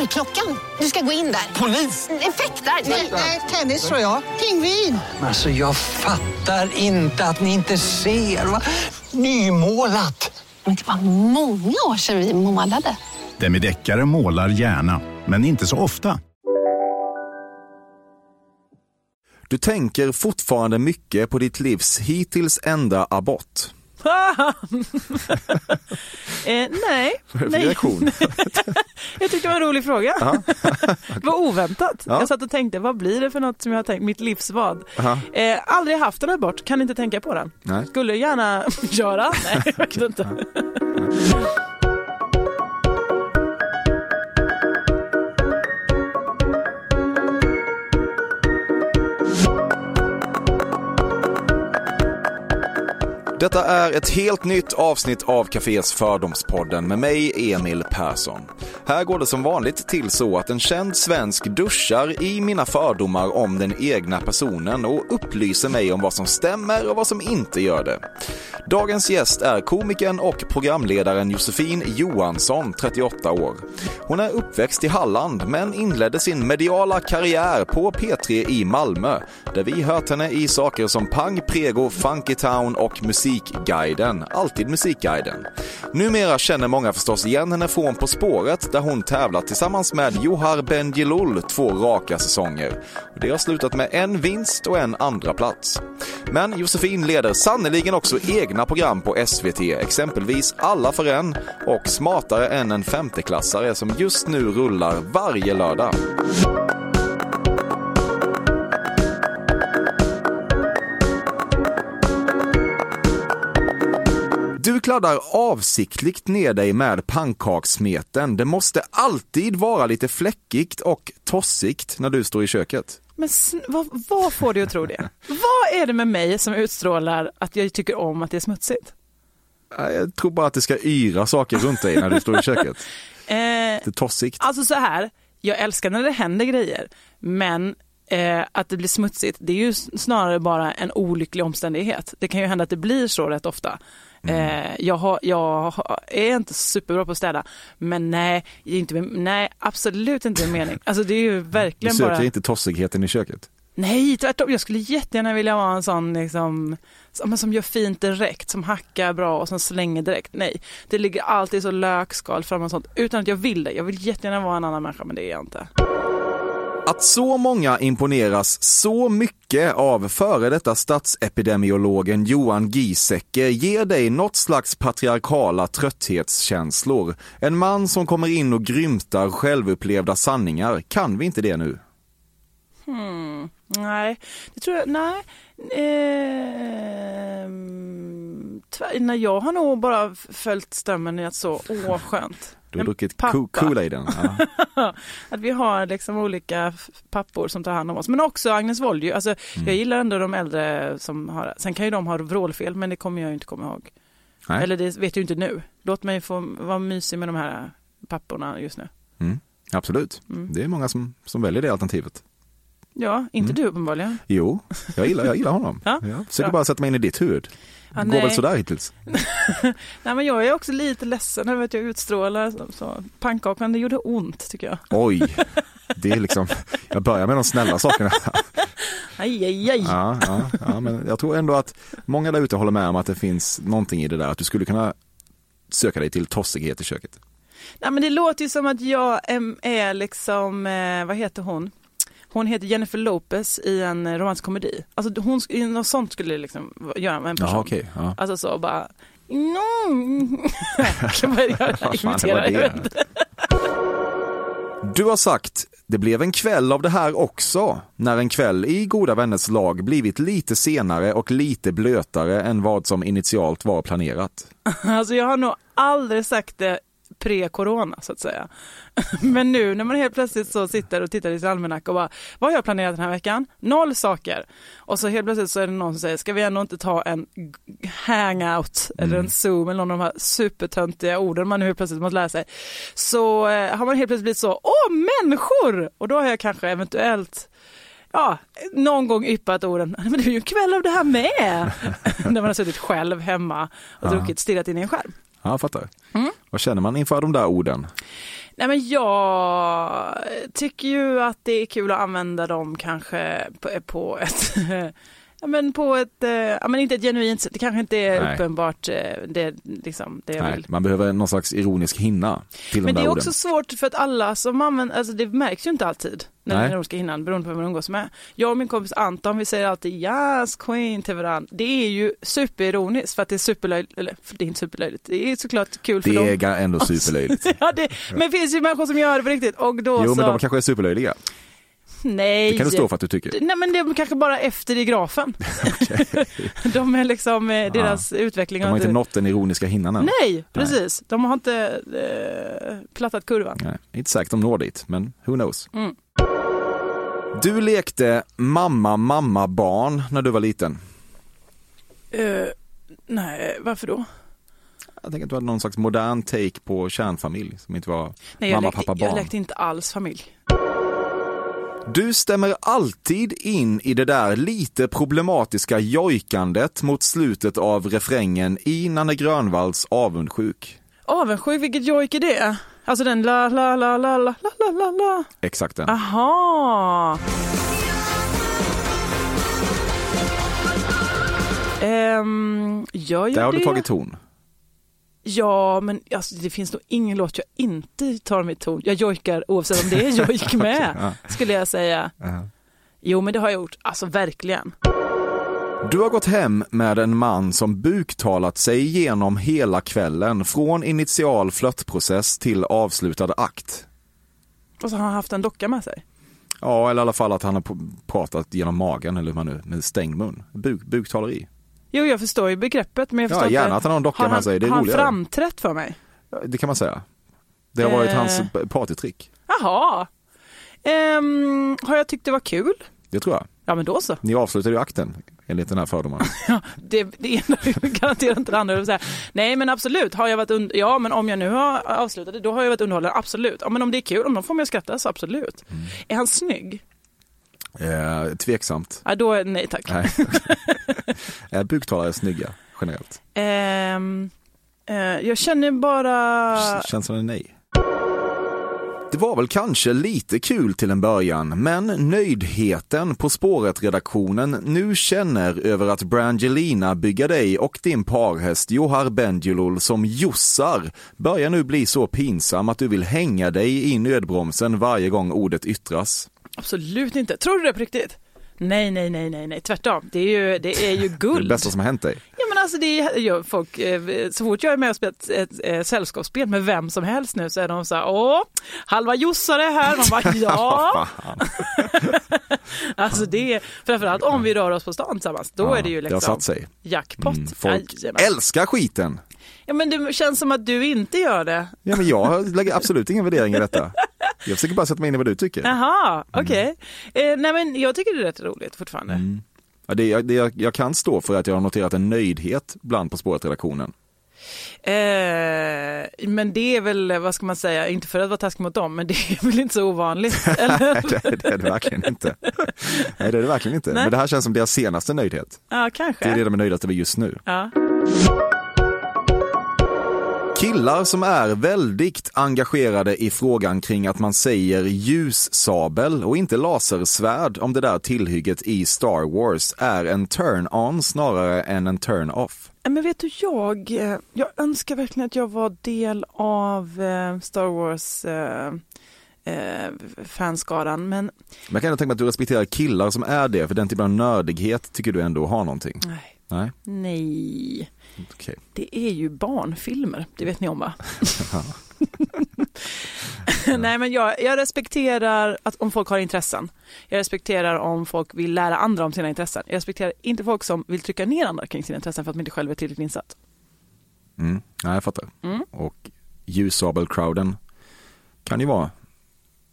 Dörrklockan. Du ska gå in där. Polis? Effektar? Nej, tennis tror jag. Pingvin. Alltså jag fattar inte att ni inte ser. Va? Nymålat! Men det var många år sedan vi målade. Demideckare målar gärna, men inte så ofta. Du tänker fortfarande mycket på ditt livs hittills enda abort. eh, nej. nej. reaktion? jag tyckte det var en rolig fråga. det var oväntat. Ja. Jag satt och tänkte, vad blir det för något som jag har tänkt, mitt livs vad? Eh, aldrig haft en abort, kan inte tänka på den. Nej. Skulle gärna göra, nej jag vet inte. Detta är ett helt nytt avsnitt av Cafés Fördomspodden med mig, Emil Persson. Här går det som vanligt till så att en känd svensk duschar i mina fördomar om den egna personen och upplyser mig om vad som stämmer och vad som inte gör det. Dagens gäst är komikern och programledaren Josefin Johansson, 38 år. Hon är uppväxt i Halland men inledde sin mediala karriär på P3 i Malmö där vi hört henne i saker som Pang, Prego, Funky Town och Musikguiden, alltid Musikguiden. Numera känner många förstås igen henne från På spåret där hon tävlat tillsammans med Johar Bendjelloul två raka säsonger. Det har slutat med en vinst och en andra plats. Men Josefin leder sannoliken också egna program på SVT, exempelvis Alla för en och Smartare än en femteklassare som just nu rullar varje lördag. Du kladdar avsiktligt ner dig med pannkakssmeten. Det måste alltid vara lite fläckigt och tossigt när du står i köket. Men vad, vad får du att tro det? vad är det med mig som utstrålar att jag tycker om att det är smutsigt? Jag tror bara att det ska yra saker runt dig när du står i köket. Eh, Det är tossigt. Alltså så här, jag älskar när det händer grejer, men eh, att det blir smutsigt, det är ju snarare bara en olycklig omständighet. Det kan ju hända att det blir så rätt ofta. Eh, jag, har, jag har, är inte superbra på att städa, men nej, inte, nej absolut inte min mening. Alltså det är ju Du verkligen söker bara... inte tossigheten i köket. Nej, tvärtom. Jag skulle jättegärna vilja vara en sån liksom, som, som gör fint direkt, som hackar bra och som slänger direkt. Nej, det ligger alltid så lökskal fram och sånt utan att jag vill det. Jag vill jättegärna vara en annan människa, men det är jag inte. Att så många imponeras så mycket av före detta statsepidemiologen Johan Giesecke ger dig något slags patriarkala trötthetskänslor. En man som kommer in och grymtar självupplevda sanningar. Kan vi inte det nu? Hmm. Nej, det tror jag, nej. Ehm, tvär, nej, jag har nog bara följt stämmen i att så, åh skönt. Du har En druckit pappa. Kool-Aiden. Ja. att vi har liksom olika pappor som tar hand om oss. Men också Agnes Wold. Alltså, Jag gillar ändå de äldre som har, sen kan ju de ha vrålfel men det kommer jag inte komma ihåg. Nej. Eller det vet jag ju inte nu. Låt mig få vara mysig med de här papporna just nu. Mm. Absolut. Mm. Det är många som, som väljer det alternativet. Ja, inte du uppenbarligen. Jo, jag gillar, jag gillar honom. Ja, Jag försöker bra. bara sätta mig in i ditt huvud. Ja, Det går väl sådär hittills. Nej men jag är också lite ledsen över att jag utstrålar så, så. Pannkakan det gjorde ont tycker jag. Oj, det är liksom, jag börjar med de snälla sakerna. Aj, aj, aj. Ja, ja, ja, men jag tror ändå att många där ute håller med om att det finns någonting i det där, att du skulle kunna söka dig till tossighet i köket. Nej men det låter ju som att jag är, är liksom, eh, vad heter hon? Hon heter Jennifer Lopez i en romantisk komedi. Alltså hon, något sånt skulle liksom göra med en person. Jaha, okej. Ja. Alltså så bara, no. kan göra imitera, jag vet inte. Du har sagt, det blev en kväll av det här också, när en kväll i Goda vänners lag blivit lite senare och lite blötare än vad som initialt var planerat. Alltså jag har nog aldrig sagt det pre-corona så att säga. Men nu när man helt plötsligt så sitter och tittar i sin almanacka och bara, vad har jag planerat den här veckan? Noll saker. Och så helt plötsligt så är det någon som säger, ska vi ändå inte ta en hangout eller en zoom eller någon av de här supertöntiga orden man nu helt plötsligt måste lära sig. Så eh, har man helt plötsligt blivit så, åh människor! Och då har jag kanske eventuellt ja, någon gång yppat orden, men det är ju en kväll av det här med. När man har suttit själv hemma och Ja. druckit stirrat in i en skärm. Ja, jag fattar. Mm. Vad känner man inför de där orden? Nej men jag tycker ju att det är kul att använda dem kanske på, på ett Ja men på ett, eh, ja men inte ett genuint sätt, det kanske inte är Nej. uppenbart eh, det, liksom, det jag Nej, vill. man behöver någon slags ironisk hinna till Men de det där är orden. också svårt för att alla som använder, alltså det märks ju inte alltid när Nej. den ironiska hinnan beroende på vem man umgås med. Jag och min kompis Anton vi säger alltid yes queen till varandra. Det är ju superironiskt för att det är superlöjligt, eller för det är inte superlöjligt, det är såklart kul för Det dem. är ga- ändå superlöjligt. ja, det, men det finns ju människor som gör det på riktigt och då Jo, så... men de kanske är superlöjliga. Nej. Det kan du stå för att du tycker. Nej men det är kanske bara efter i grafen. de är liksom, eh, deras utveckling De har inte nått den ironiska hinnan än. Nej, precis. De har inte eh, plattat kurvan. Nej, inte säkert de når dit, men who knows. Mm. Du lekte mamma, mamma, barn när du var liten. Eh, nej, varför då? Jag tänker att du hade någon slags modern take på kärnfamilj som inte var Nej, jag, mamma, lekte, pappa, jag barn. lekte inte alls familj. Du stämmer alltid in i det där lite problematiska jojkandet mot slutet av refrängen i Nanne Grönvalls Avundsjuk. Avundsjuk, vilket jojk är det? Alltså den la la la la la la la la. Exakt den. Aha. Gör jag Där har det? du tagit ton. Ja, men alltså, det finns nog ingen låt jag inte tar med ton. Jag jojkar oavsett om det är jojk med, skulle jag säga. Jo, men det har jag gjort. Alltså verkligen. Du har gått hem med en man som buktalat sig igenom hela kvällen, från initial flörtprocess till avslutad akt. Och så har han haft en docka med sig. Ja, eller i alla fall att han har pratat genom magen, eller hur man nu, med stängd mun. Buk, buktaleri. Jo, jag förstår ju begreppet, men jag Ja, förstår gärna inte. att han har en docka har med sig, det är Har han roligare. framträtt för mig? Ja, Det kan man säga. Det har varit Eh. hans partytrick. Jaha. Ehm, har jag tyckt det var kul? Det tror jag. Ja, men då så. Ni avslutade ju akten, enligt den här fördomen. Det, det ena garanterar inte det andra. Vill säga. Nej men absolut, har jag varit und- ja men om jag nu har avslutat det, då har jag varit underhållande, absolut. Ja men om det är kul, om de får mig att skratta så absolut. Mm. Är han snygg? Eh, tveksamt. Ja då nej tack. Nej. eh, buktalare är snygga, generellt. Ehm, eh, jag känner bara, Känns som en nej. Det var väl kanske lite kul till en början, men nöjdheten på spåret-redaktionen nu känner över att Brangelina bygga dig och din parhäst Johar Bendjulul som jossar börjar nu bli så pinsam att du vill hänga dig i nödbromsen varje gång ordet yttras. Absolut inte. Tror du det på riktigt? Nej, nej, nej, nej, nej, tvärtom. Det är ju, det är ju Det guld. bästa som har hänt dig. Ja men alltså det är, ja, folk, eh, så fort jag är med och spelar ett, ett, ett sällskapsspel med vem som helst nu så är de så här, åh, halva jossare här, man bara ja. Alltså det är, framförallt om vi rör oss på stan tillsammans, då Ja, är det ju Det har liksom satt sig. jackpot. Mm, folk Jajamän. älskar skiten. Ja men det känns som att du inte gör det. Ja, men jag lägger absolut ingen värdering i detta. Jag försöker bara sätta mig in i vad du tycker. Jaha, Mm. okej. Eh, nej men jag tycker det är rätt roligt fortfarande. Ja, det, det, jag, jag kan stå för att jag har noterat en nöjdhet bland På spåret-redaktionen. Eh, men det är väl, vad ska man säga, inte för att vara taskig mot dem, men det är väl inte så ovanligt? Eller? det, det är det verkligen inte. Nej, det är det verkligen inte. Nej. Men det här känns som deras senaste nöjdhet. ja, kanske. Det är det de är nöjdaste över just nu. Ja. Killar som är väldigt engagerade i frågan kring att man säger ljussabel och inte lasersvärd om det där tillhygget i Star Wars är en turn-on snarare än en turn-off. Men vet du, jag, eh, jag önskar verkligen att jag var del av eh, Star Wars eh, eh, fanskaran, men Men jag kan ändå tänka mig att du respekterar killar som är det, för den typen av nördighet tycker du ändå har någonting. nej. Nej, Nej, okej. det är ju barnfilmer, det vet ni om va? Nej men jag, jag respekterar att om folk har intressen. Jag respekterar om folk vill lära andra om sina intressen. Jag respekterar inte folk som vill trycka ner andra kring sina intressen för att de inte själva är tillräckligt insatt. Mm. Nej, jag fattar. Mm. Och ljussabelcrowden kan ju vara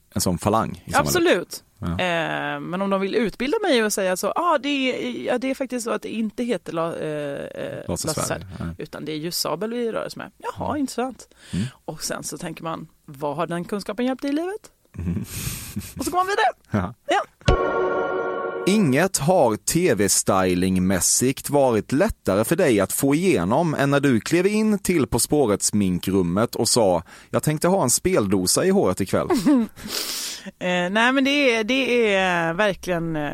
en sån falang i. Absolut. Ja. Eh, men om de vill utbilda mig och säga så, ah, det, är, ja, det är faktiskt så att det inte heter la, eh, eh, Nej. utan det är ljussabel vi rör oss med. Jaha, intressant. Mm. Och sen så tänker man, vad har den kunskapen hjälpt dig i livet? Mm. Och så går man vidare. Ja. Ja. Inget har tv-stylingmässigt varit lättare för dig att få igenom än när du klev in till På spåret sminkrummet och sa jag tänkte ha en speldosa i håret ikväll. Eh, nej men det är, det är verkligen eh,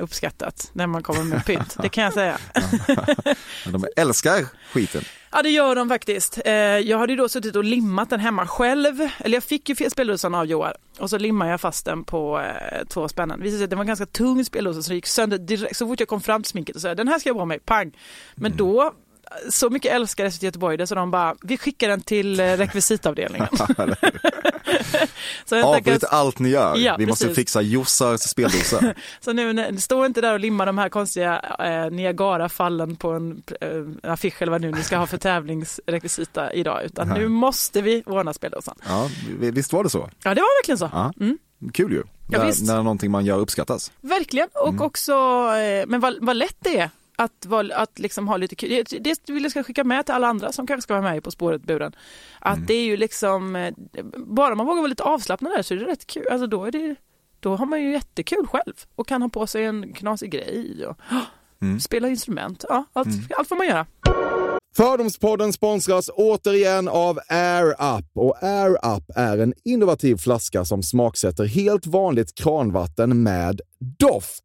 uppskattat när man kommer med pynt, det kan jag säga. De älskar skiten. Ja det gör de faktiskt. Eh, jag hade ju då suttit och limmat den hemma själv. Eller jag fick ju speldosan av Joar och så limmade jag fast den på eh, två spännen. Det visade sig att det var en ganska tung speldosa så det gick sönder direkt. Så fort jag kom fram till sminket och sa den här ska jag ha på mig, pang. Men då så mycket älskar SVT Göteborg det så de bara, vi skickar den till eh, rekvisitavdelningen. så jag Avbryt att- allt ni gör. Ja, Vi måste precis. fixa Jossars speldosa. Så nu, stå inte där och limma de här konstiga eh, Niagara-fallen på en eh, affisch eller vad nu ni ska ha för tävlingsrekvisita idag, utan Nej. nu måste vi ordna speldosan. Ja, visst var det så? Ja, det var verkligen så. Mm. Kul ju. Ja, när, när någonting man gör uppskattas. Verkligen, och Mm. också, eh, men vad, vad lätt det är att, vara- att liksom ha lite kul. Det, vill jag ska skicka med till alla andra som kanske ska vara med i På spåret-buren. Att Mm. det är ju liksom, eh, bara man vågar vara lite avslappnad där så är det rätt kul. Alltså då är det då har man ju jättekul själv och kan ha på sig en knasig grej och Mm. spela instrument. Ja, allt, allt får man göra. Fördomspodden sponsras återigen av Air Up. Och Air Up är en innovativ flaska som smaksätter helt vanligt kranvatten med doft.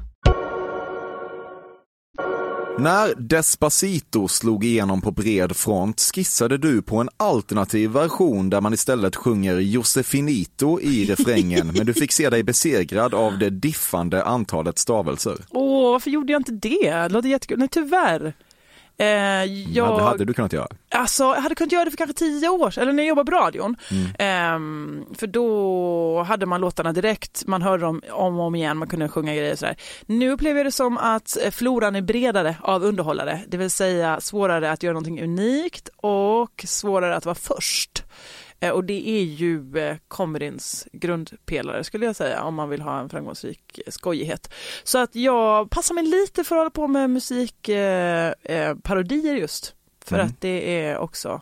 När Despacito slog igenom på bred front skissade du på en alternativ version där man istället sjunger Josefinito i refrängen, men du fick se dig besegrad av det diffande antalet stavelser. Åh, varför gjorde jag inte det? Det låter jättekul. Nej, tyvärr. Eh, jag... Det hade du kunnat göra. Alltså, jag hade kunnat göra det för kanske tio år sedan, eller när jag jobbade på radion. Mm. Ehm, för då hade man låtarna direkt, man hörde dem om och om igen, man kunde sjunga grejer och sådär. Nu upplever jag det som att floran är bredare av underhållare, det vill säga svårare att göra någonting unikt och svårare att vara först. Eh, Och det är ju eh, comedyns grundpelare skulle jag säga om man vill ha en framgångsrik eh, skojighet. Så att jag passar mig lite för att hålla på med musikparodier eh, eh, parodier just. För Mm. att det är också,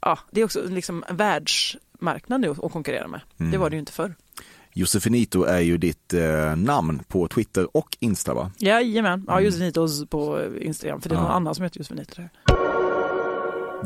ja, det är också liksom världsmarknad nu att konkurrera med. Mm. Det var det ju inte förr. Josefinito är ju ditt eh, namn på Twitter och Insta va? Jajamän, ja Josefinitos på Instagram för det är någon Ja. annan som heter Josefinito där.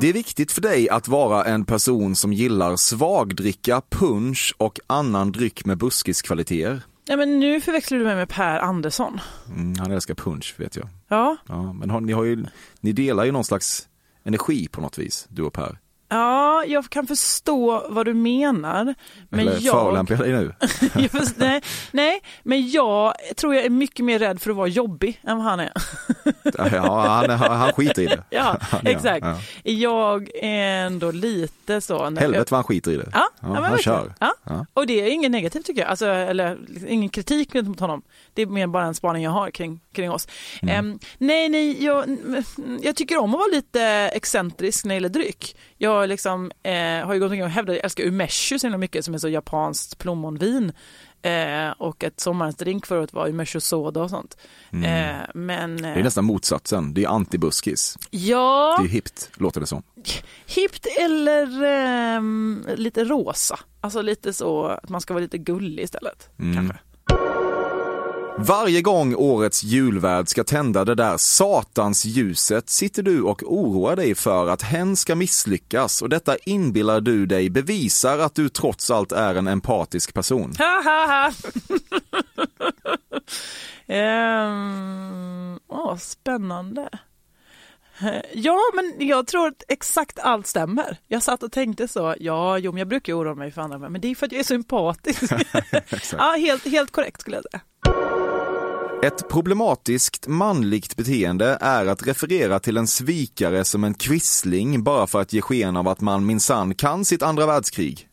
Det är viktigt för dig att vara en person som gillar svagdricka, punch och annan dryck med buskiskvaliteter. Ja men nu förväxlar du mig med Per Andersson. Mm, han älskar punch vet jag. Ja, Ja, men har, ni, har ju, ni delar ju någon slags energi på något vis, du och Per. Ja jag kan förstå vad du menar. Men Eller jag... förolämpar jag dig nu? Först- nej, nej, men jag tror jag är mycket mer rädd för att vara jobbig än vad han är. ja, han, han skiter i det. Ja, exakt. ja. Jag är ändå lite så. när Helvete vad han skiter i det. Ja, ja, han verkligen. kör. Ja. Och det är inget negativt tycker jag, alltså, eller ingen kritik mot honom. Det är mer bara en spaning jag har kring, kring oss. Mm. Em, nej, nej, jag, jag tycker om att vara lite excentrisk när det gäller dryck. Jag liksom, eh, har ju gått omkring och hävdat jag älskar umeshu så himla mycket som är så japanskt plommonvin. Eh, och ett sommarens drink förut var umeshu soda och sånt. Eh, men Mm. Det är eh, nästan motsatsen, det är antibuskis. ja, Det är hippt, låter det som. hippt eller ehm, lite rosa. Alltså lite så att man ska vara lite gullig istället. Mm. Kanske. Varje gång årets julvärd ska tända det där satans ljuset sitter du och oroar dig för att hen ska misslyckas och detta inbillar du dig bevisar att du trots allt är en empatisk person. Ha, ha, ha. Ehm, åh, spännande. Ja, men jag tror att exakt allt stämmer. Jag satt och tänkte så, ja, jo, men jag brukar oroa mig för andra, men det är för att jag är sympatisk. ja, helt, helt korrekt skulle jag säga. Ett problematiskt manligt beteende är att referera till en svikare som en kvissling bara för att ge sken av att man minsann kan sitt andra världskrig.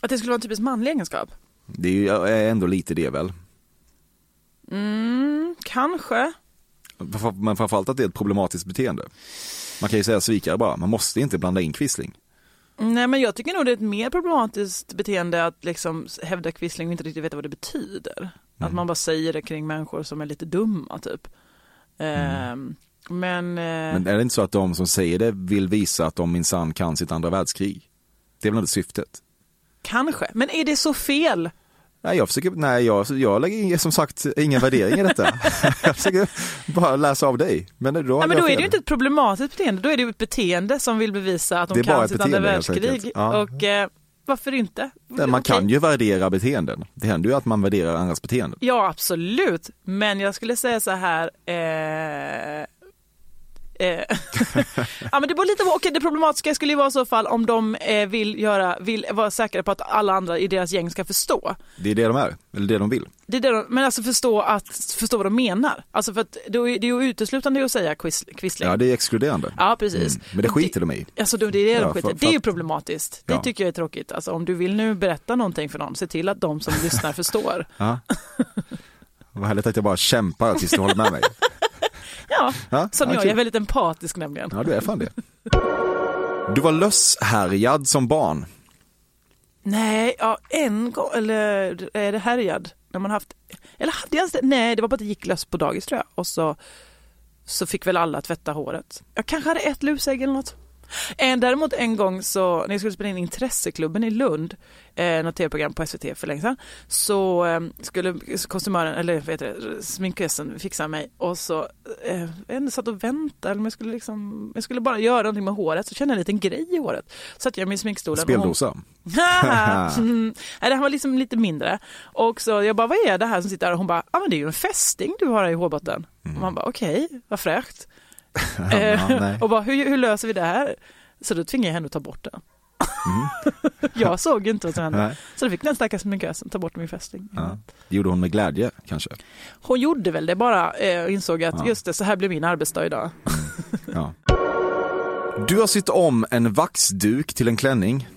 Att det skulle vara en typisk manlig egenskap? Det är ändå lite det väl? Mm, kanske. Men framförallt att det är ett problematiskt beteende. Man kan ju säga svikare bara, man måste inte blanda in kvissling. Nej, men jag tycker nog det är ett mer problematiskt beteende att liksom hävda kvissling och inte riktigt veta vad det betyder. Att man bara säger det kring människor som är lite dumma typ. Ehm, men, eh, Men är det inte så att de som säger det vill visa att de minsann kan sitt andra världskrig? Det är väl inte syftet? kanske. Men är det så fel? Nej, jag försöker, nej, jag, jag lägger som sagt ingen värdering i detta. jag försöker bara läsa av dig. Men då, Nej, men då är det ju inte ett problematiskt beteende, då är det ju ett beteende som vill bevisa att de kan sitt andra beteende, helt världskrig. Ja. Och eh, varför inte? Man kan ju värdera beteenden. Det händer ju att man värderar andras beteenden. Ja, absolut. Men jag skulle säga så här. Eh, ja, men det var lite, okej, det problematiska skulle ju vara i så fall om de eh, vill, göra, vill vara säkra på att alla andra i deras gäng ska förstå. Det är det de är, eller det de vill. Det är det de, men alltså förstå, att, förstå vad de menar. Alltså för att det är det är ju uteslutande att säga quiz. Ja, det är exkluderande. Ja, precis. Mm. Men det skiter de i. Alltså det är det de Ja, skiter för- i. Det är ju för problematiskt. Det Ja. tycker jag är tråkigt. Alltså om du vill nu berätta någonting för någon, se till att de som lyssnar förstår. Ja. Vad härligt att jag bara kämpar tills du håller med mig. Ja, Ja, som ja, jag. kul. Jag är väldigt empatisk nämligen. Ja, du är fan det. Du var lösshärjad som barn. Nej, ja, en gång, eller är det härjad? När man haft, eller hade jag ens det? Nej, det var bara att det gick lös på dagis tror jag. Och så, så fick väl alla tvätta håret. Jag kanske hade ett lusägg eller något. En, däremot en gång så, när jag skulle spela in Intresseklubben i Lund, eh, något tv-program på SVT för länge sedan, så eh, skulle kostymören, eller vad heter det, sminkösen fixa mig och så eh, jag satt och väntade, eller om jag skulle liksom, jag skulle bara göra någonting med håret, så kände jag en liten grej i håret. Satt jag mig i sminkstolen hon, Speldosa. mm. Nej, den var liksom lite mindre. Och så jag bara, vad är det här som sitter där? Och hon bara, ah, men det är ju en fästing du har i hårbotten. Och man bara, okej, vad fräscht. Ja, Eh, och bara, hur, hur löser vi det här? Så då tvingade jag henne att ta bort den. jag såg inte vad som hände. Mm. Nej. Så då fick den stackars sminkösen ta bort min fästing. Ja. Det gjorde hon med glädje kanske. Hon gjorde väl det bara eh, och insåg att Ja. just det, så här blir min arbetsdag idag. Ja. Du har sytt om en vaxduk till en klänning.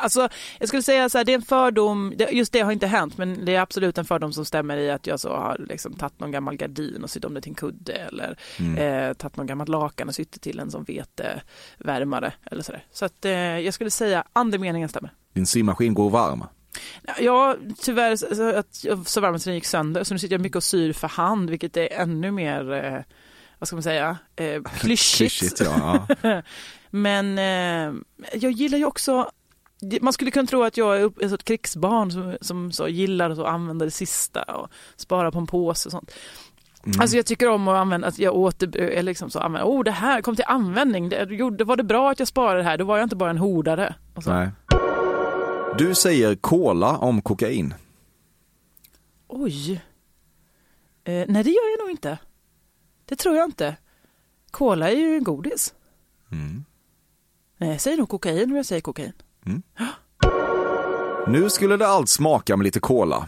Alltså, jag skulle säga så här, det är en fördom, just det har inte hänt, men det är absolut en fördom som stämmer i att jag så har liksom tagit någon gammal gardin och sytt om det till en kudde eller eh, tagit någon gammal lakan och sytt till en som vetevärmare eller sådär. Så att eh, jag skulle säga andemeningen stämmer. Din symaskin går varm. Ja, tyvärr så- att så varmt den gick sönder, så nu sitter jag mycket och syr för hand, vilket är ännu mer, eh, vad ska man säga, eh, klyschigt. Klyschigt, ja. ja. Men eh, jag gillar ju också man skulle kunna tro att jag är ett krigsbarn som, som så gillar att använda det sista och spara på en påse och sånt. Mm. Alltså jag tycker om att använda, att jag åter, eller liksom så använder, oh det här kom till användning, det, gjorde, var det bra att jag sparade det här, då var jag inte bara en hordare. Nej. Du säger kola om kokain. Oj. Eh, nej det gör jag nog inte. Det tror jag inte. Cola är ju en godis. Mm. Nej, jag säger nog kokain om jag säger kokain. Nu skulle det allt smaka med lite kola.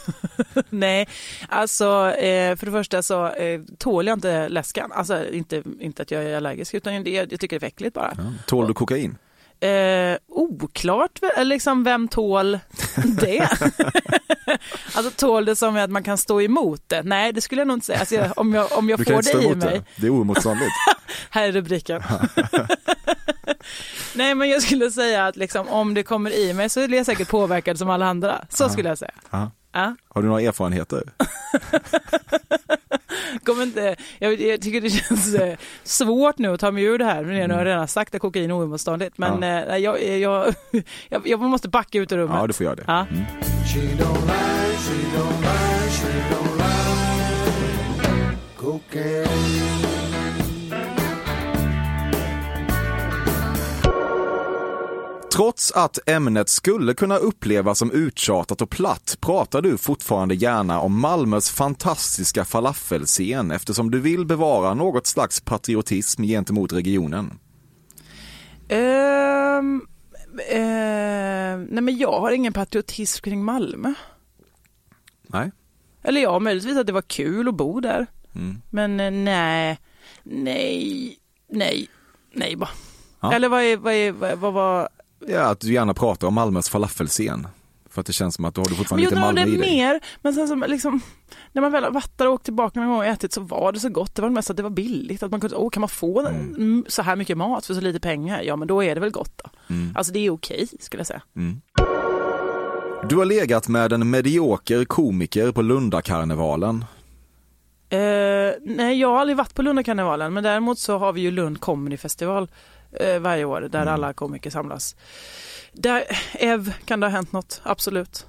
Nej, alltså eh, för det första så eh, tål jag inte läskan. Alltså inte, inte att jag är allergisk utan det, jag tycker det är äckligt bara. Ja. Tål du kokain? Eh, oklart, ve- liksom vem tål det? alltså tål det som att man kan stå emot det? Nej, det skulle jag nog inte säga. Alltså, jag, om jag, om jag Du kan får stå det i emot mig. det. Det är oemotståndligt. Här är rubriken. Nej, men jag skulle säga att liksom, om det kommer i mig så är jag säkert påverkad som alla andra. Så skulle jag säga. Ja. Ja. Har du några erfarenheter? Kommer inte, jag, jag tycker det känns eh, svårt nu att ta mig ur det här. Nu har jag redan sagt att kokain är oemotståndligt. Men Ja. eh, jag, jag, jag, jag måste backa ut ur rummet. Ja, du får göra det. Ja. Mm. Trots att ämnet skulle kunna upplevas som uttjatat och platt pratar du fortfarande gärna om Malmös fantastiska falafelscen eftersom du vill bevara något slags patriotism gentemot regionen. Ehm, ehm, nej men jag har ingen patriotism kring Malmö. Nej. Eller ja, möjligtvis att det var kul att bo där. Mm. Men eh, nej, nej, nej, nej bara. Ja. Eller vad är, vad är, vad, vad var... Ja, att du gärna pratar om Malmös falafelscen. För att det känns som att då har du fortfarande lite Malmö det i dig. mer, men sen så liksom, när man väl har varit där och åkt tillbaka någon gång och ätit så var det så gott. Det var mest att det var billigt. Att man kunde, åh kan man få mm. så här mycket mat för så lite pengar? Ja men då är det väl gott då. Mm. Alltså det är okej skulle jag säga. Mm. Du har legat med en medioker komiker på Lundakarnevalen. Eh, nej, jag har aldrig varit på Lundakarnevalen, men däremot så har vi ju Lund Comedy Festival eh, varje år där Mm. alla komiker samlas. Där, Ev, kan det ha hänt något? Absolut.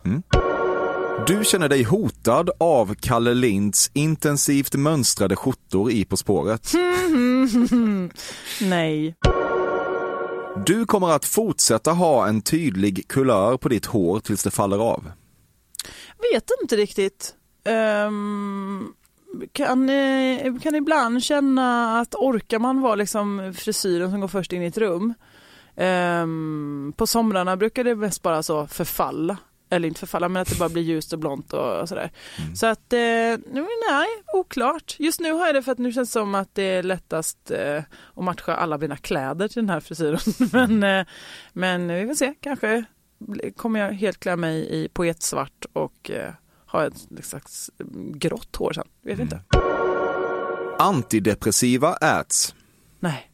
Du känner dig hotad av Kalle Linds intensivt mönstrade skjortor i På spåret. nej. Du kommer att fortsätta ha en tydlig kulör på ditt hår tills det faller av. Vet inte riktigt. Ehm, kan, eh, kan ibland känna att orkar man vara liksom frisyren som går först in i ett rum. Ehm, på somrarna brukar det mest bara så förfalla. Eller inte förfalla men att det bara blir ljust och blont och, och sådär. Så att, eh, nej, oklart. Just nu har jag det för att nu känns det som att det är lättast eh, att matcha alla mina kläder till den här frisyren. men, eh, men vi får se, kanske kommer jag helt klä mig i poetsvart och eh, ha ett slags grått hår sen. Vet inte. Antidepressiva äts. Nej.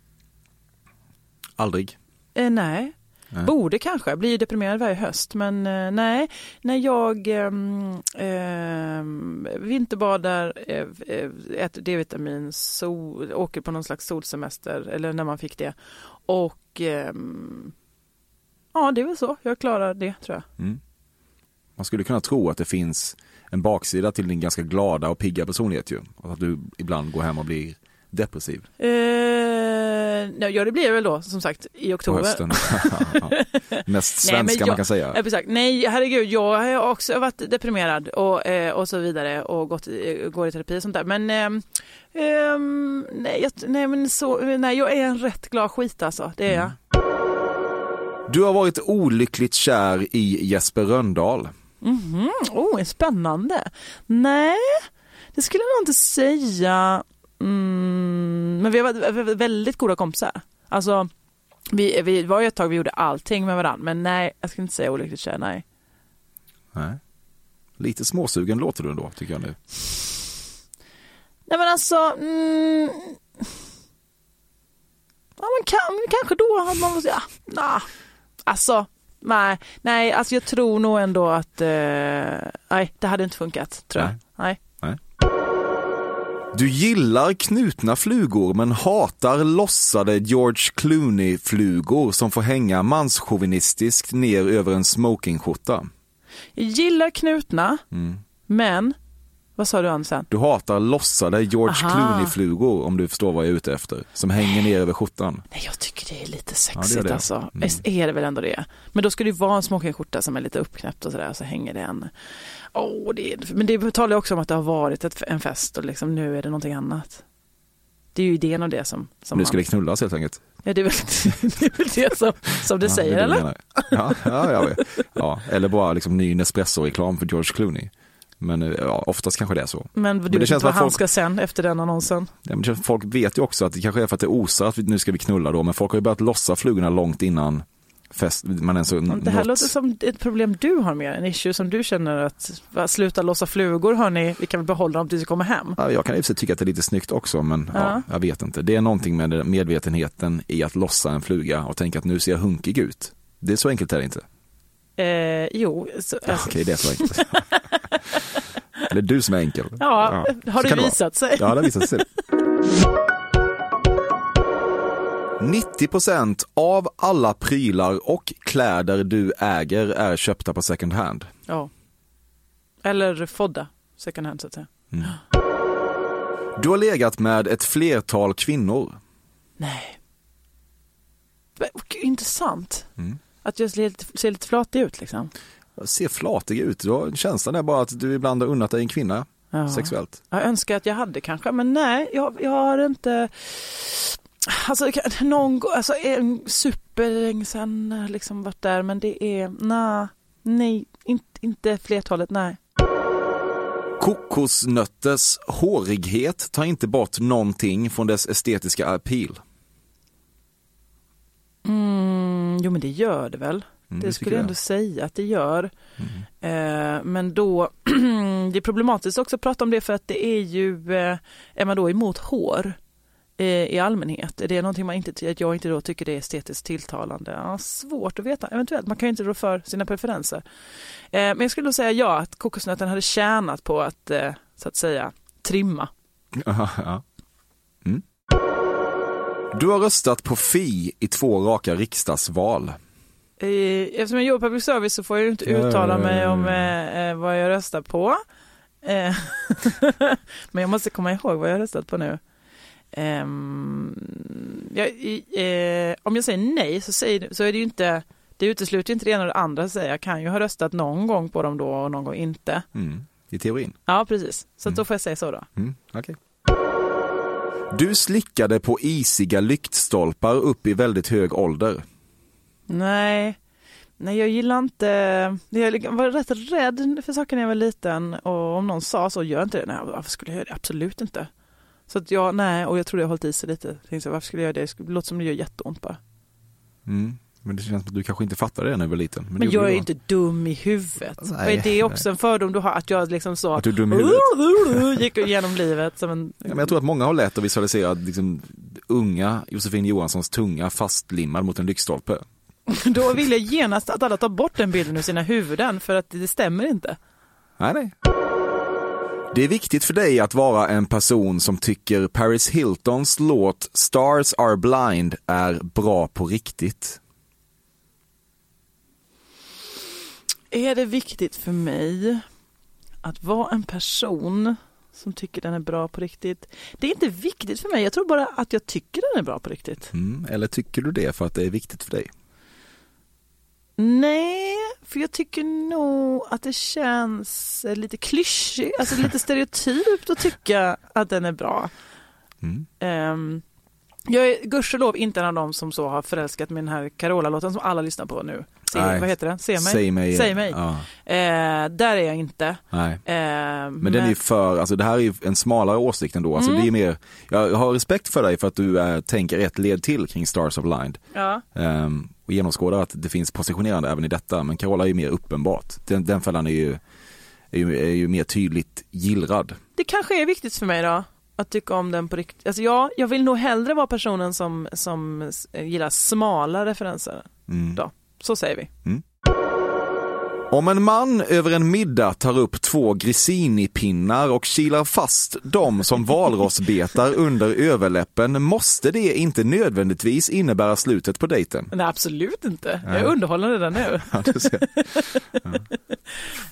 Aldrig. Eh, nej. Nej. Borde kanske, blir deprimerad varje höst men eh, nej, när jag ehm, ehm, vinterbadar, eh, eh, äter D-vitamin, sol, åker på någon slags solsemester eller när man fick det och ehm, ja det är väl så, jag klarar det tror jag. Mm. Man skulle kunna tro att det finns en baksida till din ganska glada och pigga personlighet ju. Och att du ibland går hem och blir depressiv Eh, ja, det blir det väl då som sagt i på oktober. hösten. Ja. Mest Nej, svenska jag- man kan säga. Precis. Nej, herregud, jag har också varit deprimerad och, eh, och så vidare och gått, i- går i terapi och sånt där. Men, ehm, ehm, nej, jag, nej, men så, nej, jag är en rätt glad skit alltså, det är jag. Du har varit olyckligt kär i Jesper Röndahl. Mhm, Oh, spännande. Nej, det skulle jag nog inte säga. Mm, men vi har varit vä- väldigt goda kompisar. Alltså, vi, vi var ju ett tag vi gjorde allting med varandra, men nej, jag skulle inte säga olyckligt kär, nej. Nej. Lite småsugen låter du ändå, tycker jag nu. Nej men alltså, mm, ja men kan, kanske då hade man, ja, nah, alltså, nej, nej, alltså jag tror nog ändå att, eh, nej, det hade inte funkat, tror jag. Nej. Du gillar knutna flugor men hatar lossade George Clooney-flugor som får hänga manschauvinistiskt ner över en smokingskjorta. Jag gillar knutna, Mm. men, vad sa du Andersen? Du hatar lossade George. Clooney-flugor om du förstår vad jag är ute efter. Som hänger ner över skjortan. Nej, jag tycker det är lite Ja, sexigt det är det. alltså. Mm. Är det väl ändå det. Men då ska det ju vara en smokingskjorta som är lite uppknäppt och sådär och så hänger det en. Åh, det är... Men det talar ju också om att det har varit ett, en fest och liksom nu är det någonting annat. Det är ju idén av det som, som Nu ska det knullas helt enkelt. Ja, det är väl det, är väl det som, som du Ja, säger det eller? Ja, ja, ja, ja. ja, eller bara liksom ny Nespresso-reklam för George Clooney. Men eh, ja, oftast kanske det är så. Men du det vet känns inte vad att han folk- ska sen efter den annonsen. Ja, men folk vet ju också att det kanske är för att det osar att vi, nu ska vi knulla då, men folk har ju börjat lossa flugorna långt innan fest, man ens Det här nått- låter som ett problem du har med, en issue som du känner att va, sluta lossa flugor hörni, vi kan väl behålla dem tills vi kommer hem. Ja, jag kan i och för sig tycka att det är lite snyggt också, men ja. Ja. jag vet inte. Det är någonting med medvetenheten i att lossa en fluga och tänka att nu ser jag hunkig ut. Det är så enkelt är det inte. Eh, jo, så, Ja, alltså, Okej, det är så enkelt. Eller du som är enkel. ja, har så det visat sig. Ja, det har visat sig. 90% av alla prylar och kläder du äger är köpta på second hand. Ja. Eller fodda, second hand så att säga. Du har legat med ett flertal kvinnor. Nej. Intressant. Mm. Att jag ser lite, ser lite flatig ut liksom. Ser flatig ut, du har känslan är bara att du ibland har unnat dig en kvinna Ja. sexuellt. Jag önskar att jag hade kanske, men nej, jag, jag har inte Alltså någon gång, alltså en superlänge jag liksom varit där men det är, nej, nej, inte, inte flertalet, nej. Kokosnötters hårighet tar inte bort någonting från dess estetiska appeal. Mm, jo men det gör det väl. Mm, det det skulle jag ändå säga att det gör. Mm. Eh, men då, det är problematiskt också att prata om det för att det är ju, eh, är man då emot hår eh, i allmänhet? Är det någonting man inte, att jag inte då tycker det är estetiskt tilltalande? Ja, svårt att veta, eventuellt. Man kan ju inte rå för sina preferenser. Eh, men jag skulle nog säga ja, att kokosnöten hade tjänat på att, eh, så att säga, trimma. Ja. Mm. Du har röstat på Fi i två raka riksdagsval. Eftersom jag jobbar på public service så får jag ju inte uttala mig om eh, eh, vad jag röstar på. Eh, Men jag måste komma ihåg vad jag har röstat på nu. Ehm, jag, eh, om jag säger nej så, säger, så är det ju inte, det utesluter inte det ena och det andra. Så jag kan ju ha röstat någon gång på dem då och någon gång inte. Mm. I teorin. Ja, precis. Så att då får jag säga så då. Mm. okej. Du slickade på isiga lyktstolpar upp i väldigt hög ålder. Nej, nej jag gillar inte, jag var rätt rädd för saker när jag var liten och om någon sa så, gör inte det. Nej, varför skulle jag göra det? Absolut inte. Så att jag, nej, och jag trodde jag hållit i sig lite. Tänkte, varför skulle jag göra det? Det låter som det gör jätteont bara. Mm. Men det känns som att du kanske inte fattade det när du var liten. Men, det gjorde jag är ju inte dum i huvudet. Nej, och är det också en fördom du har? Att jag liksom så Att du är dum i huvudet. gick igenom livet som en... Ja, men jag tror att många har lätt att visualisera liksom, unga Josefin Johanssons tunga fastlimmad mot en lyktstolpe. Då vill jag genast att alla tar bort den bilden ur sina huvuden för att det stämmer inte. Nej, nej. Det är viktigt för dig att vara en person som tycker Paris Hiltons låt Stars Are Blind är bra på riktigt. Är det viktigt för mig att vara en person som tycker den är bra på riktigt? Det är inte viktigt för mig, jag tror bara att jag tycker den är bra på riktigt. Mm. Eller tycker du det för att det är viktigt för dig? Nej, för jag tycker nog att det känns eh, lite klyschigt, alltså lite stereotypt att tycka att den är bra. Mm. Um, jag är gudskelov inte en av dem som så har förälskat i den här Carola-låten som alla lyssnar på nu. Se, Nej. vad heter den? Se mig? Säg mig. Säg mig. Ja, Eh, där är jag inte. nej. Eh, Men den är ju för, alltså det här är en smalare åsikt ändå. Alltså Mm. det är mer, jag har respekt för dig för att du är, tänker ett led till kring Stars of Blind. Ja. Ehm, och genomskådar att det finns positionerande även i detta. Men Carola är ju mer uppenbart. Den, den fällan är ju, är, ju, är ju mer tydligt gillrad. Det kanske är viktigt för mig då att tycka om den på riktigt. Alltså ja, jag vill nog hellre vara personen som, som eh, gillar smala referenser. Mm. Då. Så säger vi. Om en man över en middag tar upp två grissini-pinnar och kilar fast dem som valrossbetar under överläppen måste det inte nödvändigtvis innebära slutet på dejten. Nej, absolut inte. Jag är underhållen redan nu. Ja. Ja.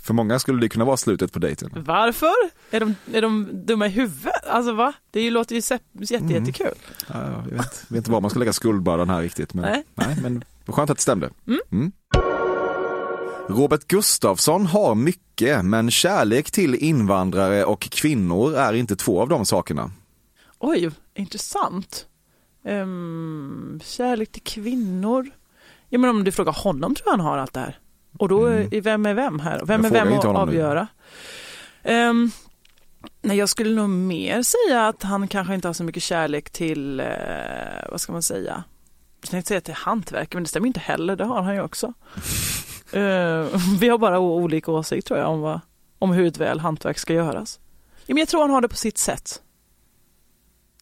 För många skulle det kunna vara slutet på dejten. Varför? Är de, är de dumma i huvudet? Alltså va? Det är ju- låter ju se- jätte, Mm. Ja, jag vet, vet inte var man ska lägga skuldbördan här riktigt. Men, Nej. nej, men skönt att det stämde. Mm. Mm. Robert Gustafsson har mycket, men kärlek till invandrare och kvinnor är inte två av de sakerna. Oj, intressant. Um, kärlek till kvinnor. Ja men om du frågar honom tror jag han har allt det här. Och då är vem är vem här? Vem Jag är vem att avgöra? Um, nej, jag skulle nog mer säga att han kanske inte har så mycket kärlek till, eh, vad ska man säga? Jag tänkte säga till hantverk, men det stämmer inte heller, det har han ju också. Eh, vi har bara olika åsikt tror jag om, vad, om hur ett väl hantverk ska göras. Ja, men jag tror han har det på sitt sätt.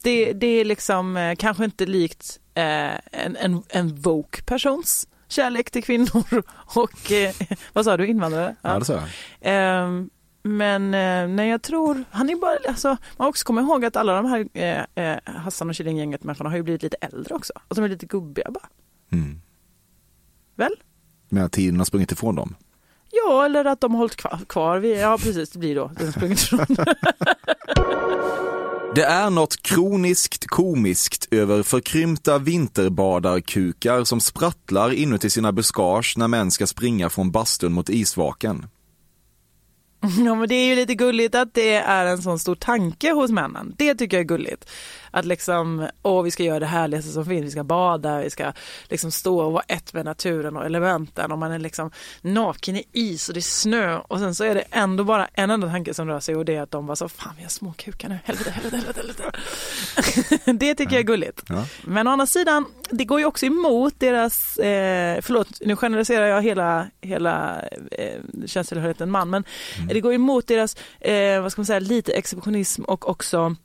Det, det är liksom eh, kanske inte likt eh, en, en, en woke persons kärlek till kvinnor och vad sa du, invandrare? Ja, det sa jag. Ehm, men nej, jag tror, han är bara, alltså, man också kommit ihåg att alla de här eh, eh, Hassan och Killinggänget människorna har ju blivit lite äldre också. Och de är lite gubbiga bara. Mm. Väl? Men att tiden har sprungit ifrån dem. Ja, eller att de har hållit kvar, kvar vid, ja precis det blir då, den sprungit ifrån. Det är något kroniskt komiskt över förkrympta vinterbadarkukar som sprattlar inuti sina buskage när män ska springa från bastun mot isvaken. Ja men det är ju lite gulligt att det är en sån stor tanke hos männen. Det tycker jag är gulligt. Att liksom, åh vi ska göra det härligaste som finns, vi ska bada, vi ska liksom stå och vara ett med naturen och elementen och man är liksom naken i is och det är snö och sen så är det ändå bara en enda tanke som rör sig och det är att de var så, fan vi har små kukar nu, helvete, helvete, helvete. helvete. det tycker jag är gulligt. Ja. Men å andra sidan, det går ju också emot deras, eh, förlåt nu generaliserar jag hela, hela eh, könstillhörigheten man, men det går emot deras, eh, vad ska man säga, lite exhibitionism och också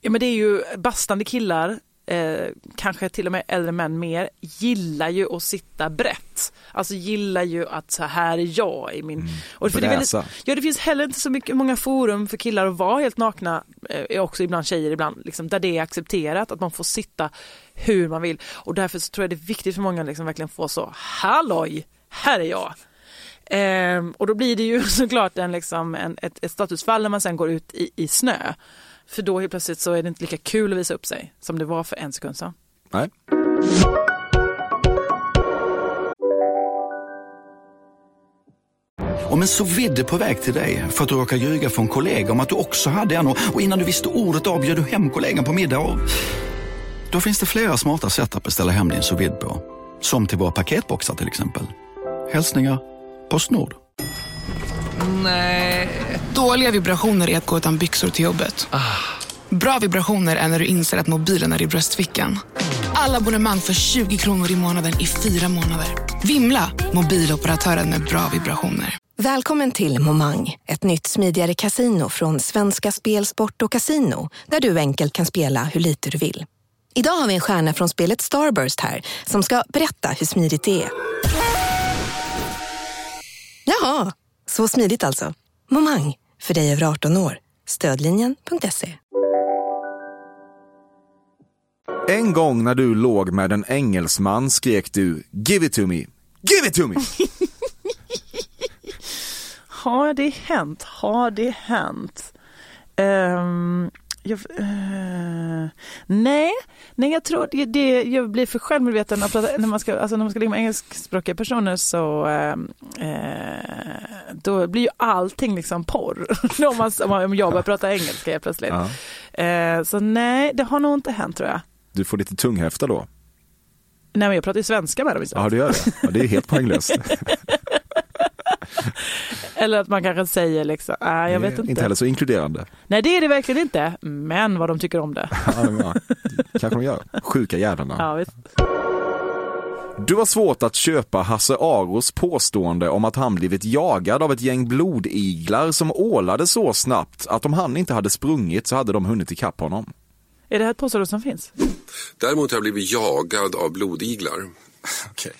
Ja men det är ju bastande killar, eh, kanske till och med äldre män mer, gillar ju att sitta brett. Alltså gillar ju att så här är jag i min... Och för det, är väldigt, ja, det finns heller inte så mycket, många forum för killar att vara helt nakna, eh, också ibland tjejer ibland, liksom, där det är accepterat att man får sitta hur man vill. Och därför så tror jag det är viktigt för många att liksom verkligen få så, halloj, här är jag. Ehm, och då blir det ju såklart en, liksom, en, ett, ett statusfall när man sen går ut i, i snö. För då helt plötsligt så är det inte lika kul att visa upp sig som det var för en sekund sedan. Nej. Om en så vidde på väg till dig för att du råkar ljuga från kollega om att du också hade en och innan du visste ordet av du hem kollegan på middag och... Då finns det flera smarta sätt att beställa hem din sous på. Som till våra paketboxar till exempel. Hälsningar Postnord. Nej. Dåliga vibrationer är att gå utan byxor till jobbet. Bra vibrationer är när du inser att mobilen är i bröstfickan. Alla abonnemang för 20 kronor i månaden i fyra månader. Vimla! Mobiloperatören med bra vibrationer. Välkommen till Momang, ett nytt smidigare casino från Svenska Spel, Sport och Casino där du enkelt kan spela hur lite du vill. Idag har vi en stjärna från spelet Starburst här som ska berätta hur smidigt det är. Jaha, så smidigt alltså. Momang, för dig över 18 år. Stödlinjen.se. En gång när du låg med en engelsman skrek du “Give it to me! Give it to me!” Har det hänt? Har det hänt? Ehm, jag, eh, nej, nej, jag tror det, det, jag blir för självmedveten att prata, när man ska, alltså när man ska ligga med engelskspråkiga personer så ehm, eh, då blir ju allting liksom porr. om, man, om jag börjar prata engelska helt plötsligt. Ja. Eh, så nej, det har nog inte hänt tror jag. Du får lite tunghäfta då. Nej, men jag pratar ju svenska med dem istället. Ja, du gör det. Ja, det är helt poänglöst. Eller att man kanske säger liksom, nej jag vet inte. Inte heller så inkluderande. Nej det är det verkligen inte, men vad de tycker om det. Ja, kanske de gör. Sjuka jävlarna. Ja, visst. Du har svårt att köpa Hasse Aros påstående om att han blivit jagad av ett gäng blodiglar som ålade så snabbt att om han inte hade sprungit så hade de hunnit ikapp honom. Är det här ett påstående som finns? Däremot har jag blivit jagad av blodiglar. Okej.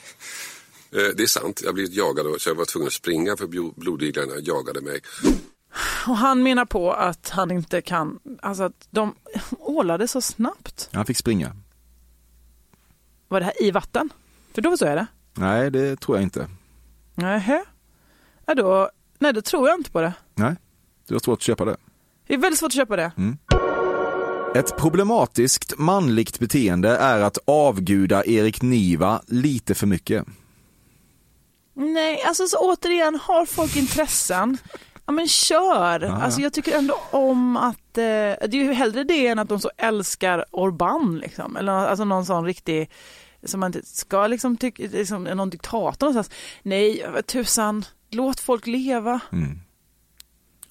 Eh, Det är sant, jag har blivit jagad och jag var tvungen att springa för blo- blodiglarna jagade mig. Och han menar på att han inte kan, alltså att de ålade så snabbt. Han fick springa. Var det här i vatten? För då så är det. Nej, det tror jag inte. Nähä. Ja, då, nej, då tror jag inte på det. Nej, du har svårt att köpa det. Det är väldigt svårt att köpa det. Ett problematiskt manligt beteende är att avguda Erik Niva lite för mycket. Nej, alltså så återigen, har folk intressen, ja men kör. ja. Alltså jag tycker ändå om att, eh, det är ju hellre det än att de så älskar Orbán liksom. Eller alltså någon sån riktig, som man inte ska liksom tycka, liksom någon diktator någonstans. Nej, tusan, låt folk leva. Mm.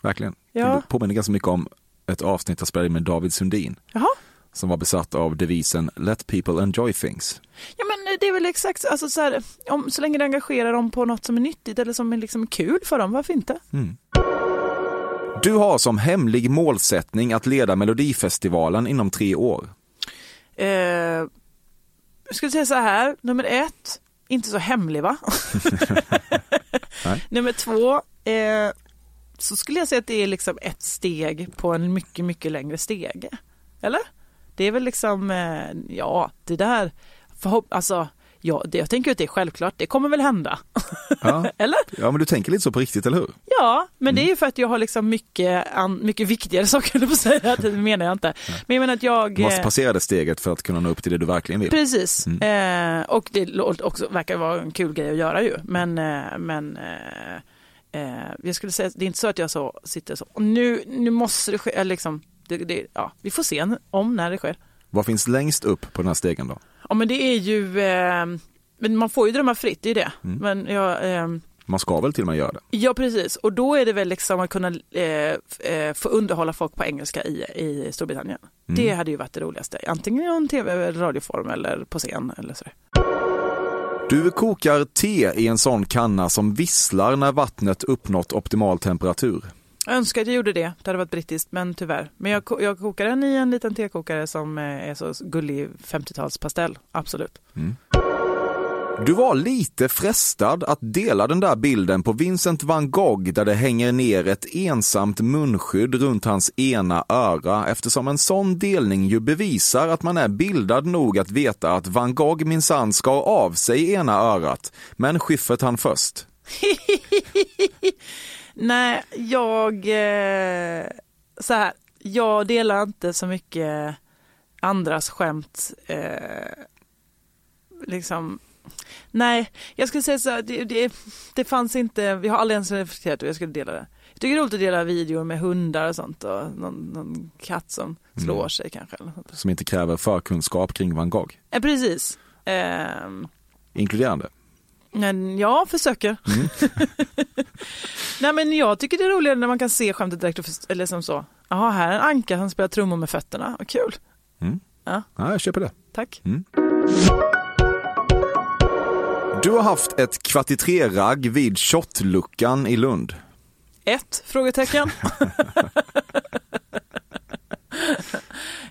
Verkligen. Ja. Det påminner ganska mycket om ett avsnitt jag spelade med David Sundin. Jaha. Som var besatt av devisen Let people enjoy things. Ja men det är väl exakt, alltså så, här, om, så länge det engagerar dem på något som är nyttigt eller som är liksom kul för dem, varför inte? Mm. Du har som hemlig målsättning att leda Melodifestivalen inom tre år. Eh, jag skulle säga så här, nummer ett, inte så hemlig va? Nummer två, eh, så skulle jag säga att det är liksom ett steg på en mycket, mycket längre steg. Eller? Det är väl liksom, eh, ja, det där, förhopp- alltså, ja, det, jag tänker att det är självklart, det kommer väl hända. Ja. eller? Ja, men du tänker lite så på riktigt, eller hur? Ja, men det är ju för att jag har liksom mycket, an, mycket viktigare saker på att säga, det menar jag inte. Men jag menar att jag... Du måste eh, passera det steget för att kunna nå upp till det du verkligen vill. Precis, eh, och det också verkar vara en kul grej att göra ju. Men, eh, men eh, eh, jag skulle säga, det är inte så att jag så sitter så, nu, nu måste det ske, liksom, det, det, ja, vi får se om när det sker. Vad finns längst upp på den här stegen då? Ja men det är ju, eh, men man får ju drömma fritt, det är det. Mm. Men jag, eh, Man ska väl till och med göra det? Ja precis, och då är det väl liksom att kunna eh, eh, få underhålla folk på engelska i, i Storbritannien. Mm. Det hade ju varit det roligaste, antingen i en tv eller radioform eller på scen eller så. Du kokar te i en sån kanna som visslar när vattnet uppnått optimal temperatur. Jag önskar att jag gjorde det, det hade varit brittiskt, men tyvärr. Men jag, jag kokar den i en liten tekokare som eh, är så gullig 50-talspastell, absolut. Du var lite frestad att dela den där bilden på Vincent van Gogh där det hänger ner ett ensamt munskydd runt hans ena öra eftersom en sån delning ju bevisar att man är bildad nog att veta att van Gogh minsann skar av sig ena örat, men Schyffert han först. Nej, jag... Eh, så här, jag delar inte så mycket andras skämt. Eh, liksom... Nej, jag skulle säga så här, det, det, det fanns inte, vi har aldrig ens reflekterat över jag skulle dela det. Jag tycker det är roligt att dela videor med hundar och sånt och någon, någon katt som slår Mm. sig kanske. Som inte kräver förkunskap kring van Gogh. Eh, precis. Ehm, Inkluderande. Men jag försöker. Nej men jag tycker det är roligare när man kan se skämtet direkt och eller som så. Jaha, här är en anka som spelar trummor med fötterna. Vad kul. Mm. Ja. Ja, jag köper det. Tack. Mm. Du har haft ett kvartitreragg vid shotluckan i Lund. Ett? Frågetecken.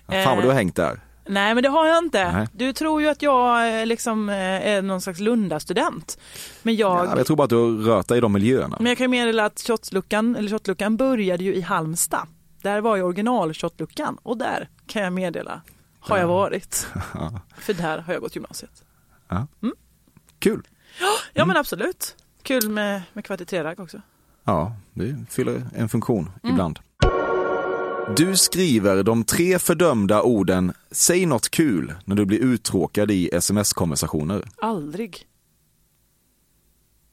Fan vad du har hängt där. Nej men det har jag inte. Nej. Du tror ju att jag eh, liksom eh, är någon slags Lunda-student. Men jag, Ja, jag tror bara att du har rört dig i de miljöerna. men jag kan meddela att shotluckan, eller shotluckan började ju i Halmstad. Där var ju original shotluckan och där kan jag meddela har jag varit. För där har jag gått gymnasiet. Ja. Mm. Kul. Ja men absolut. Kul med, med kvart i tre-ragg också. Ja, det fyller en funktion Mm. ibland. Du skriver de tre fördömda orden “säg något kul” när du blir uttråkad i sms-konversationer. Aldrig.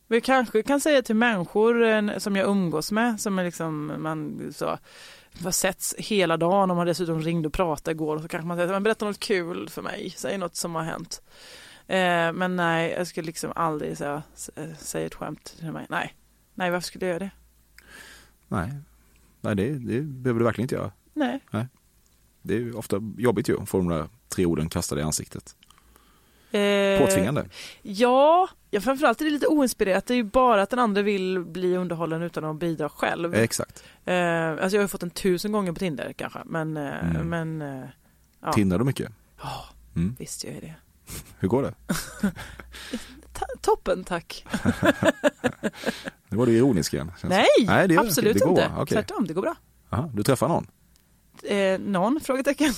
Vi kanske kan säga till människor eh, som jag umgås med, som är liksom, man så, har setts hela dagen och man dessutom ringde och pratade igår, så kanske man säger, men berätta något kul för mig, säg något som har hänt. Eh, men nej, jag skulle liksom aldrig säga, säga ett skämt till mig. Nej, nej varför skulle jag göra det? Nej, Nej det, det behöver du verkligen inte göra. Nej. Det är ju ofta jobbigt ju att få de där tre orden kastade i ansiktet. Eh, Påtvingande. Ja, ja, framförallt är det lite oinspirerat. Det är ju bara att den andra vill bli underhållen utan att bidra själv. Eh, Exakt. Eh, alltså jag har ju fått en tusen gånger på Tinder kanske, men, eh, Mm. men eh, ja. Tindrar du mycket? Ja, Mm. visst gör jag det. Hur går det? Toppen tack. Nu var du ironisk igen. Nej, Nej det absolut det inte. Okej. Tvärtom, det går bra. Aha, du träffar någon? Eh, någon? Frågetecken.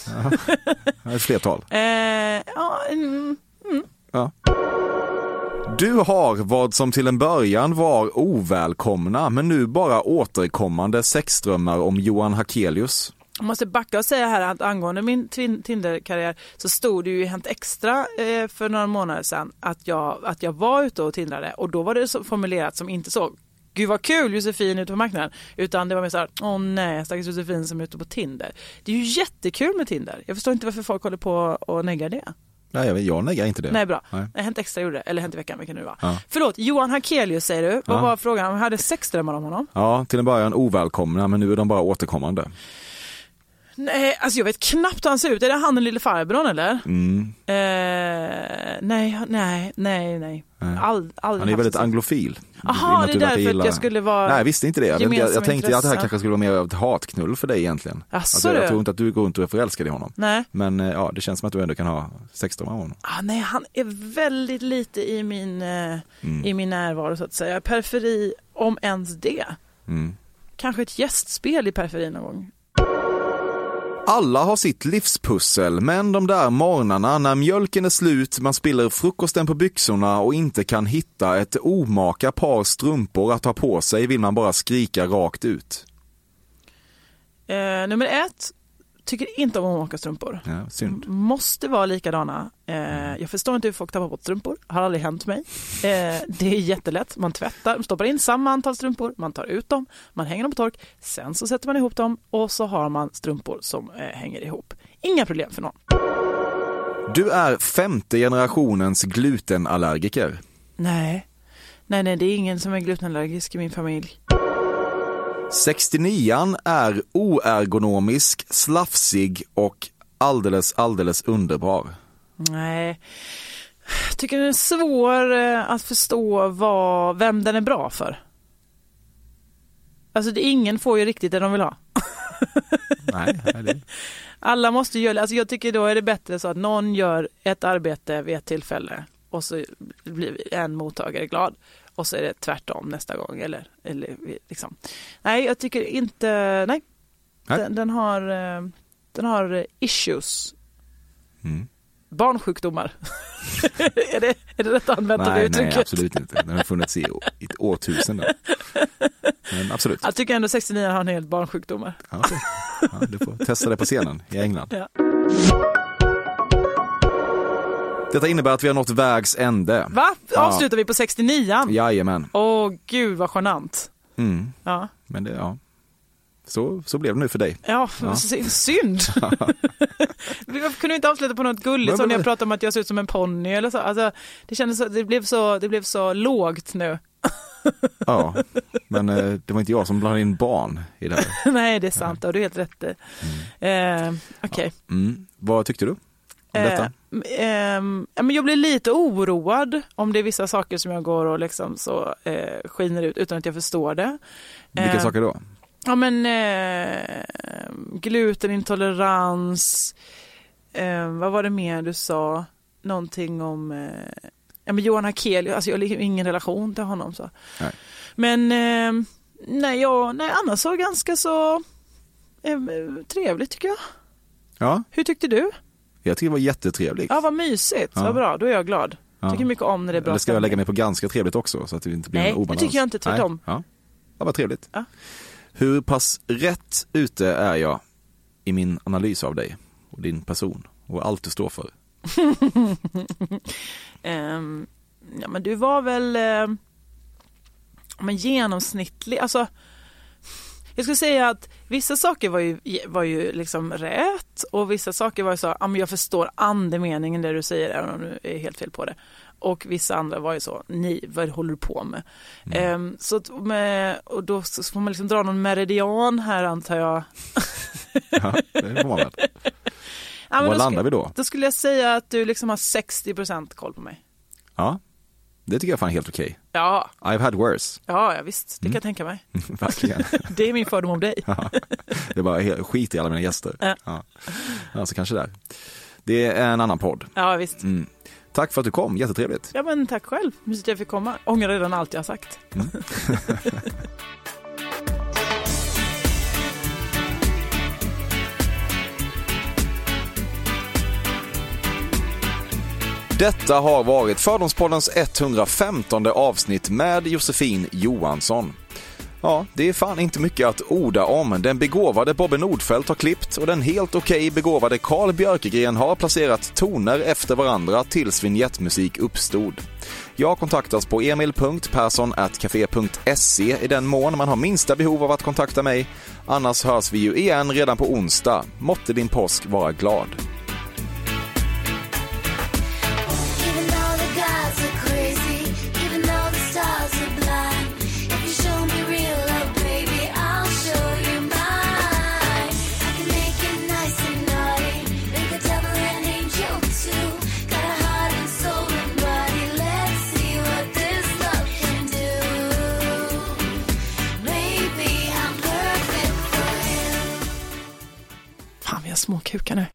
Ja, Ett flertal? Eh, ja, mm, mm. Ja. Du har vad som till en början var ovälkomna men nu bara återkommande sexdrömmar om Johan Hakelius. Jag måste backa och säga här att angående min Tin- Tinder-karriär så stod det ju i Hänt Extra eh, för några månader sedan att jag, att jag var ute och tindrade och då var det så formulerat som inte så Gud vad kul Josefin ute på marknaden. Utan det var mer såhär, åh nej stackars Josefin som är ute på Tinder. Det är ju jättekul med Tinder. Jag förstår inte varför folk håller på och neggar det. Nej, jag, jag neggar inte det. Nej bra. Nej. Hänt Extra gjorde det, eller Hänt i veckan vilken nu var. Ja. Förlåt, Johan Hakelius säger du. Vad Ja. var frågan? Jag hade sexdrömmar om honom. Ja, till en början ovälkomna men nu är de bara återkommande. Nej, alltså jag vet knappt hur han ser ut. Är det han den lille farbrorn eller? Mm. Eh, nej, nej, nej, nej. All, aldrig Han är väldigt anglofil. Jaha, med det är därför att gilla- jag skulle vara Nej, jag visste inte det. Jag, jag, jag tänkte att det här kanske skulle vara mer av ett hatknull för dig egentligen. Alltså, jag tror inte att du går runt och är förälskad i honom. Nej. Men eh, ja, det känns som att du ändå kan ha sexdrömmar om honom. Ah, nej, han är väldigt lite i min, eh, Mm. i min närvaro så att säga. Periferi, om ens det. Mm. Kanske ett gästspel i periferin någon gång. Alla har sitt livspussel, men de där morgnarna när mjölken är slut, man spiller frukosten på byxorna och inte kan hitta ett omaka par strumpor att ha på sig vill man bara skrika rakt ut. Eh, nummer ett, tycker inte om att åka strumpor. Ja, synd. Måste vara likadana. Eh, jag förstår inte hur folk tappar bort strumpor. Har aldrig hänt mig. Eh, det är jättelätt. Man tvättar, stoppar in samma antal strumpor, man tar ut dem, man hänger dem på tork, sen så sätter man ihop dem och så har man strumpor som eh, hänger ihop. Inga problem för någon. Du är femte generationens glutenallergiker. Nej, nej, nej, det är ingen som är glutenallergisk i min familj. 69an är oergonomisk, slafsig och alldeles, alldeles underbar. Nej, jag tycker den är svår eh, att förstå vad, vem den är bra för. Alltså det, ingen får ju riktigt det de vill ha. Nej, det... Alla måste göra, alltså jag tycker då är det bättre så att någon gör ett arbete vid ett tillfälle och så blir en mottagare glad och så är det tvärtom nästa gång. Eller, eller liksom. Nej, jag tycker inte, nej. nej. Den, den, har, eh, den har issues. Mm. Barnsjukdomar. är, det, är det rätt att använda nej, det uttrycket? Nej, absolut inte. Den har funnits i, i ett årtusende. Men absolut. Jag tycker ändå 69 har en hel barnsjukdomar. Ja, okay. ja, du får testa det på scenen i England. Ja. Detta innebär att vi har nått vägs ände. Va? Avslutar ja. vi på 69 Jajamän. Åh gud vad genant. Mm. Ja. Men det, ja. Så, så blev det nu för dig. Ja, ja. synd. vi kunde inte avsluta på något gulligt som när jag pratade om att jag ser ut som en ponny eller så. Alltså, det kändes så, det blev så, det blev så lågt nu. ja, men eh, det var inte jag som blandade in barn i det här. Nej, det är sant. Ja. Du är helt rätt. Mm. Eh, Okej. Okay. Ja. Mm. Vad tyckte du? Detta? Eh, eh, jag blir lite oroad om det är vissa saker som jag går och liksom så eh, skiner ut utan att jag förstår det. Vilka eh, saker då? Ja men eh, glutenintolerans, eh, vad var det mer du sa? Någonting om eh, ja, men Johan Hakelius, alltså jag har ingen relation till honom. Så. Nej. Men eh, nej, jag, nej, annars så ganska så eh, trevligt tycker jag. Ja. Hur tyckte du? Jag tycker det var jättetrevligt. Ja, vad mysigt. Ja. Vad bra, då är jag glad. Ja. Tycker mycket om när det är bra Eller ska jag lägga mig på ganska trevligt också så att det inte blir Nej, det tycker jag inte. Tvärtom. Ja. ja, vad trevligt. Ja. Hur pass rätt ute är jag i min analys av dig och din person och allt du står för? um, ja, men du var väl uh, men genomsnittlig. Alltså, jag skulle säga att vissa saker var ju, var ju liksom rätt och vissa saker var ju så, ja men jag förstår andemeningen det du säger även om du är helt fel på det. Och vissa andra var ju så, nej vad håller du på med? Mm. Um, så med, och då får man liksom dra någon meridian här antar jag. ja, det får man väl. Ja, Var landar vi då? Då skulle jag säga att du liksom har 60% koll på mig. Ja, det tycker jag fan är helt okej. Okay. Ja. I've had worse. Ja, ja visst. Det kan mm. jag tänka mig. Verkligen. det är min fördom om dig. ja. Det är bara skit i alla mina gäster. Ja. Ja. Alltså kanske där. Det är en annan podd. Ja, visst. Mm. Tack för att du kom, jättetrevligt. Ja, men tack själv. Mysigt att jag fick komma. Ångrar redan allt jag har sagt. Mm. Detta har varit Fördomspoddens 115 avsnitt med Josefin Johansson. Ja, det är fan inte mycket att orda om. Den begåvade Bobbe Nordfeldt har klippt och den helt okej okay begåvade Carl Björkegren har placerat toner efter varandra tills vignettmusik uppstod. Jag kontaktas på emil.perssonatcafe.se i den mån man har minsta behov av att kontakta mig. Annars hörs vi ju igen redan på onsdag. Måtte din påsk vara glad. Små kukar nu.